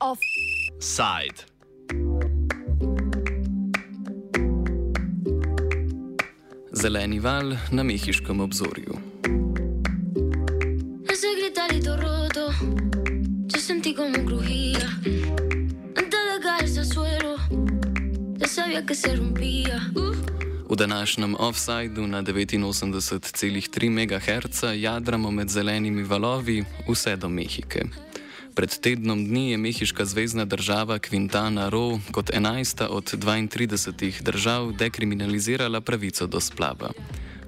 Offside. Zeleni val na mehiškem obzorju. Sabía que se rompía. Uh. V današnjem offsajdu na 89,3 MHz jadramo med zelenimi valovi vse do Mehike. Pred tednom dni je mehiška zvezdna država Quintana Roo kot enajsta od 32 držav dekriminalizirala pravico do splava.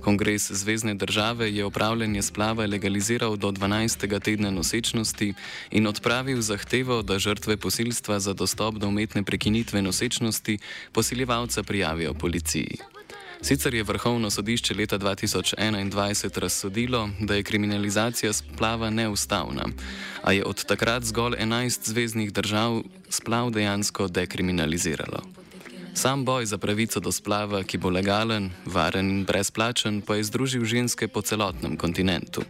Kongres Zvezdne države je upravljanje splava legaliziral do 12. tedna nosečnosti in odpravil zahtevo, da žrtve posilstva za dostop do umetne prekinitve nosečnosti posiljevalca prijavijo policiji. Sicer je Vrhovno sodišče leta 2021 razsodilo, da je kriminalizacija splava neustavna, a je od takrat zgolj 11 zvezdnih držav splav dejansko dekriminaliziralo. Sam boj za pravico do splava, ki bo legalen, varen in brezplačen, pa je združil ženske po celotnem kontinentu.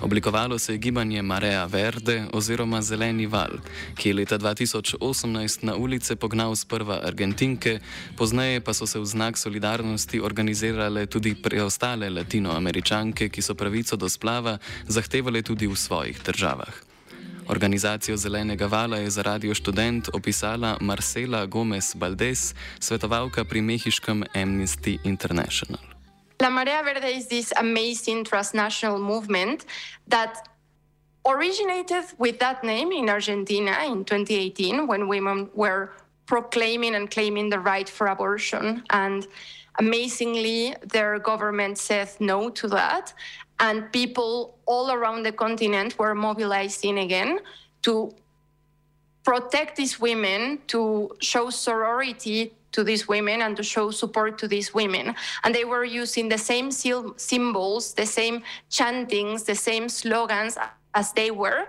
Oblikovalo se je gibanje Marea Verde oziroma Zeleni val, ki je leta 2018 na ulice pognal sprva Argentinke, pozneje pa so se v znak solidarnosti organizirale tudi preostale latinoameričanke, ki so pravico do splava zahtevale tudi v svojih državah. Organizacijo Zelenega vala je za radio študent opisala Marcela Gomez Baldes, svetovalka pri mehiškem Amnesty International. La Marea Verde is this amazing transnational movement that originated with that name in Argentina in 2018 when women were proclaiming and claiming the right for abortion. And amazingly, their government said no to that. And people all around the continent were mobilizing again to protect these women, to show sorority to these women and to show support to these women. And they were using the same symbols, the same chantings, the same slogans as they were.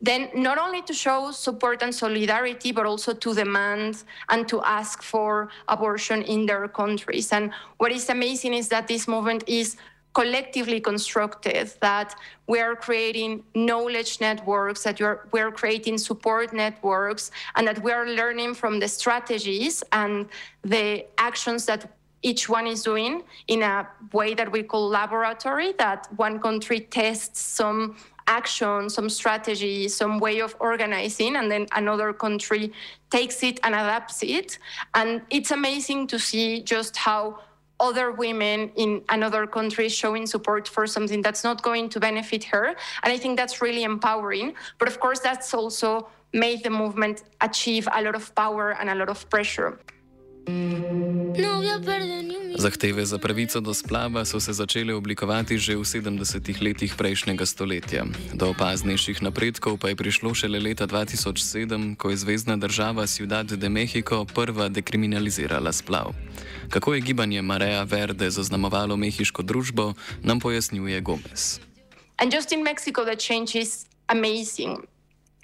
Then, not only to show support and solidarity, but also to demand and to ask for abortion in their countries. And what is amazing is that this movement is collectively constructed, that we are creating knowledge networks, that we're creating support networks, and that we are learning from the strategies and the actions that each one is doing in a way that we call laboratory, that one country tests some action, some strategy, some way of organizing, and then another country takes it and adapts it. And it's amazing to see just how other women in another country showing support for something that's not going to benefit her. And I think that's really empowering. But of course, that's also made the movement achieve a lot of power and a lot of pressure. Zahteve za pravico do splava so se začele oblikovati že v 70-ih letih prejšnjega stoletja. Do opaznejših napredkov pa je prišlo šele leta 2007, ko je zvezdna država Ciudad de Mexico prva dekriminalizirala splav. Kako je gibanje Marea Verde zaznamovalo mehiško družbo, nam pojasnjuje Gomez. In just in Mexico, the change is amazing.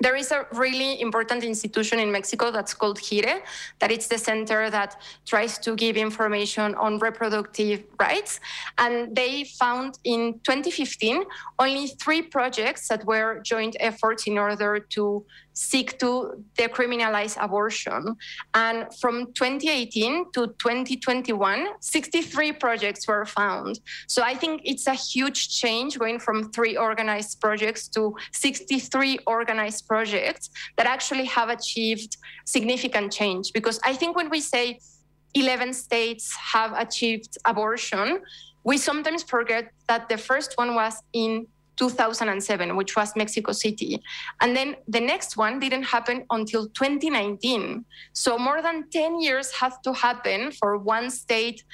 There is a really important institution in Mexico that's called GIRE, that it's the center that tries to give information on reproductive rights. And they found in 2015 only three projects that were joint efforts in order to seek to decriminalize abortion. And from 2018 to 2021, 63 projects were found. So I think it's a huge change going from three organized projects to 63 organized projects that actually have achieved significant change. Because I think when we say 11 states have achieved abortion, we sometimes forget that the first one was in 2007, which was Mexico City. And then the next one didn't happen until 2019. So more than 10 years have to happen for one state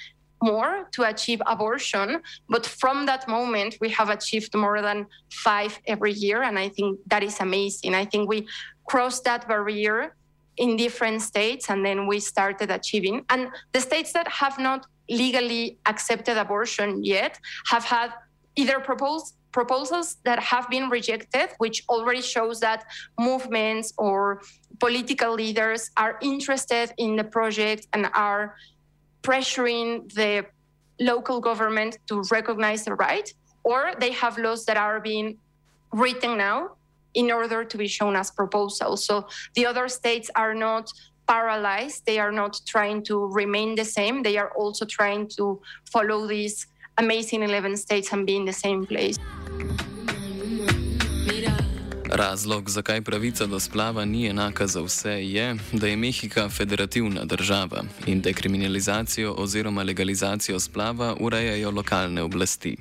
more to achieve abortion. But from that moment, we have achieved more than five every year. And I think that is amazing. I think we crossed that barrier in different states and then we started achieving. And the states that have not legally accepted abortion yet have had either proposed proposals that have been rejected, which already shows that movements or political leaders are interested in the project and are pressuring the local government to recognize the right, or they have laws that are being written now in order to be shown as proposals. So the other states are not paralyzed, they are not trying to remain the same, they are also trying to follow these amazing 11 states and be in the same place. Razlog, zakaj pravica do splava ni enaka za vse, je, da je Mehika federativna država in dekriminalizacijo oziroma legalizacijo splava urejajo lokalne oblasti.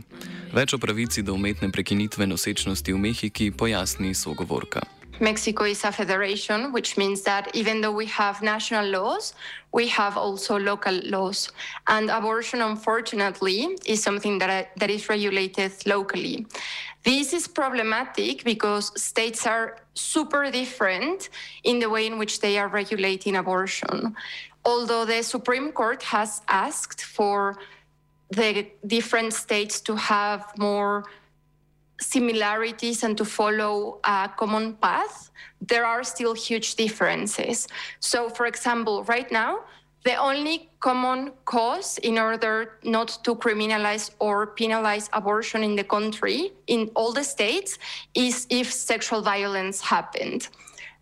Več o pravici do umetne prekinitve nosečnosti v Mehiki pojasni sogovorka. Mexico is a federation, which means that even though we have national laws, we have also local laws. And abortion, unfortunately, is something that, that is regulated locally. This is problematic because states are super different in the way in which they are regulating abortion. Although the Supreme Court has asked for the different states to have more similarities and to follow a common path, there are still huge differences. So, for example, right now, the only common cause in order not to criminalize or penalize abortion in the country, in all the states, is if sexual violence happened.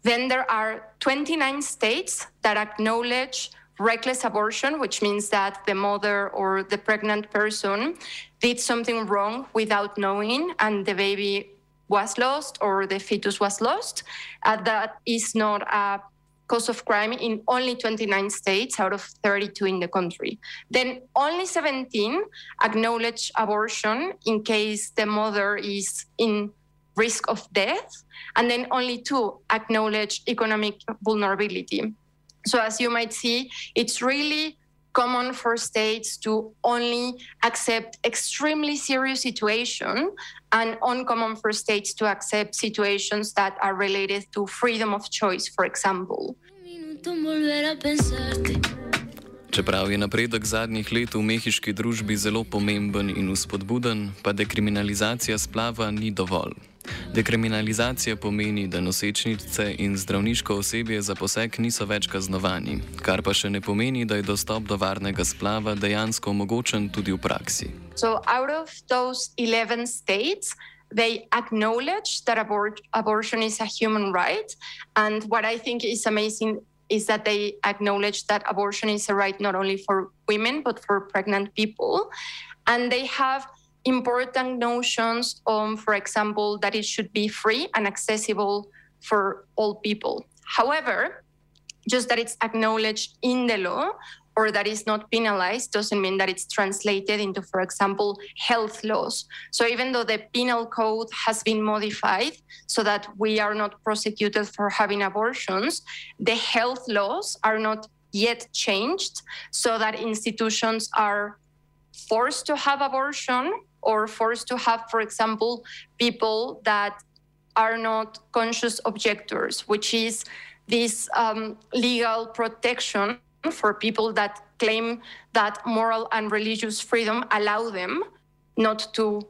Then there are 29 states that acknowledge reckless abortion, which means that the mother or the pregnant person did something wrong without knowing and the baby was lost or the fetus was lost. Uh, that is not a cause of crime in only 29 states out of 32 in the country. Then only 17 acknowledge abortion in case the mother is in risk of death, and then only two acknowledge economic vulnerability. So, as you might see, it's really common for states to only accept extremely serious situation and uncommon for states to accept situations that are related to freedom of choice, for example. Čeprav je napredek zadnjih let v mehiški družbi zelo pomemben in uspodbuden, pa dekriminalizacija splava ni dovolj. Dekriminalizacija pomeni, da nosečnice in zdravniško osebje za poseg niso več kaznovani, kar pa še ne pomeni, da je dostop do varnega splava dejansko omogočen tudi v praksi. So, out of those 11 states, they acknowledge that abort abortion is a human right. And what I think is amazing is that they acknowledge that abortion is a right not only for women, but for pregnant people. And they have important notions on, for example, that it should be free and accessible for all people. However, just that it's acknowledged in the law or that it's not penalized doesn't mean that it's translated into, for example, health laws. So even though the penal code has been modified so that we are not prosecuted for having abortions, the health laws are not yet changed so that institutions are forced to have abortion or forced to have, for example, people that are not conscious objectors, which is this um, legal protection for people that claim that moral and religious freedom allow them not to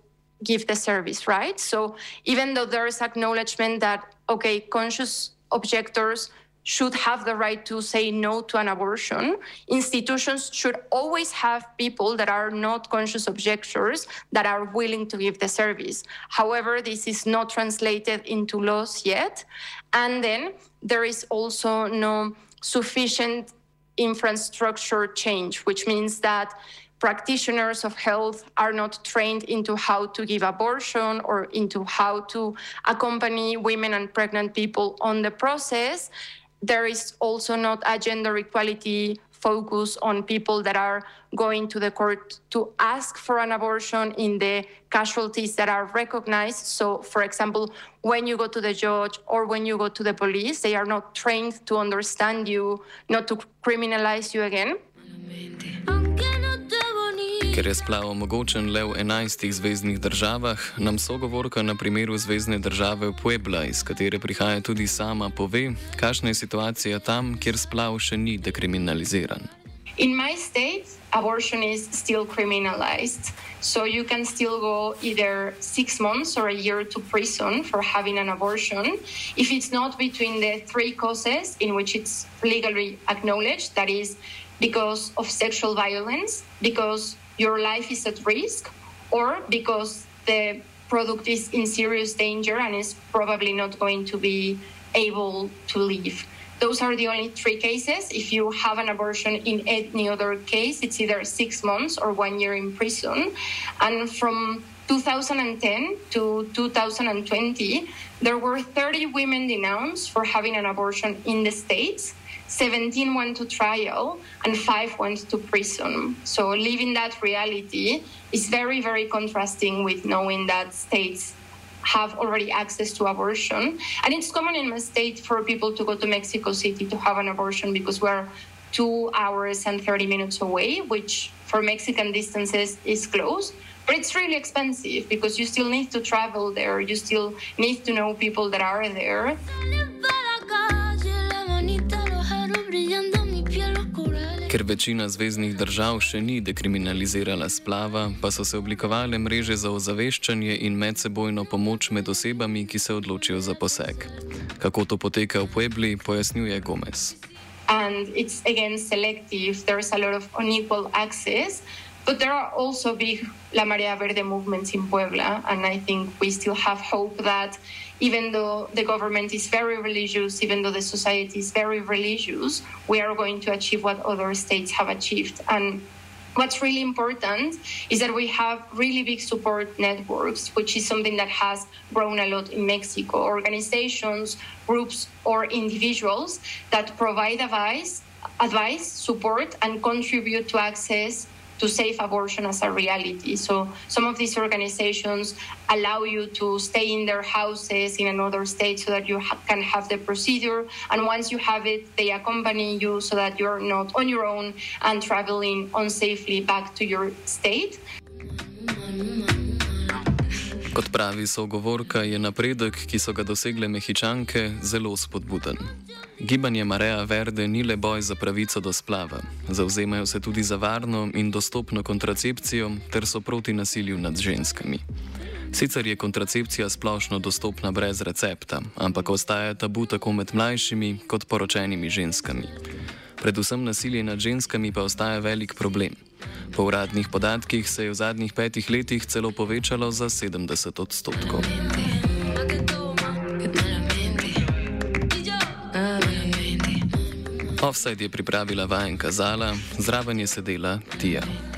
give the service, right? So even though there is acknowledgement that, okay, conscious objectors should have the right to say no to an abortion. Institutions should always have people that are not conscious objectors that are willing to give the service. However, this is not translated into laws yet. And then there is also no sufficient infrastructure change, which means that practitioners of health are not trained into how to give abortion or into how to accompany women and pregnant people on the process there is also not a gender equality focus on people that are going to the court to ask for an abortion in the casualties that are recognized. So, for example, when you go to the judge or when you go to the police, they are not trained to understand you, not to criminalize you again. Ker je splav omogočen le v 11 zvezdnih državah, nam sogovorka na primeru zvezdne države Puebla, iz katere prihaja tudi sama, pove, kakšna je situacija tam, kjer splav še ni dekriminaliziran. In my state, abortion is still criminalized. So you can still go either six months or a year to prison for having an abortion if it's not between the three causes in which it's legally acknowledged that is, because of sexual violence, because your life is at risk or because the product is in serious danger and is probably not going to be able to live. Those are the only three cases. If you have an abortion in any other case, it's either six months or one year in prison. And from 2010 to 2020, there were 30 women denounced for having an abortion in the States. 17 went to trial and five went to prison. So living that reality is very, very contrasting with knowing that states have already access to abortion. And it's common in my state for people to go to Mexico City to have an abortion because we're two hours and 30 minutes away, which for Mexican distances is close. But it's really expensive because you still need to travel there, you still need to know people that are there. Ker večina zvezdnih držav še ni dekriminalizirala splava, pa so se oblikovale mreže za ozaveščanje in medsebojno pomoč med osebami, ki se odločijo za poseg. Kako to poteka v Puebli, pojasnjuje Gomez. And it's again selective, there's a lot of unequal access. But there are also big La Marea Verde movements in Puebla, and I think we still have hope that even though the government is very religious, even though the society is very religious, we are going to achieve what other states have achieved. And what's really important is that we have really big support networks, which is something that has grown a lot in Mexico. Organizations, groups, or individuals that provide advice, advice, support, and contribute to access to safe abortion as a reality. So some of these organizations allow you to stay in their houses in another state so that you ha- can have the procedure. And once you have it, they accompany you so that you're not on your own and traveling unsafely back to your state. Kot pravi sogovorka, je napredek, ki so ga dosegle mehičanke, zelo spodbuden. Gibanje Marea Verde ni le boj za pravico do splava, zauzemajo se tudi za varno in dostopno kontracepcijo ter so proti nasilju nad ženskami. Sicer je kontracepcija splošno dostopna brez recepta, ampak ostaja tabu tako med mlajšimi kot poročenimi ženskami. Predvsem nasilje nad ženskami pa ostaja velik problem. Po uradnih podatkih se je v zadnjih petih letih celo povečalo za 70 odstotkov. Offside je pripravila vajenka Zala, zraven je sedela Tija.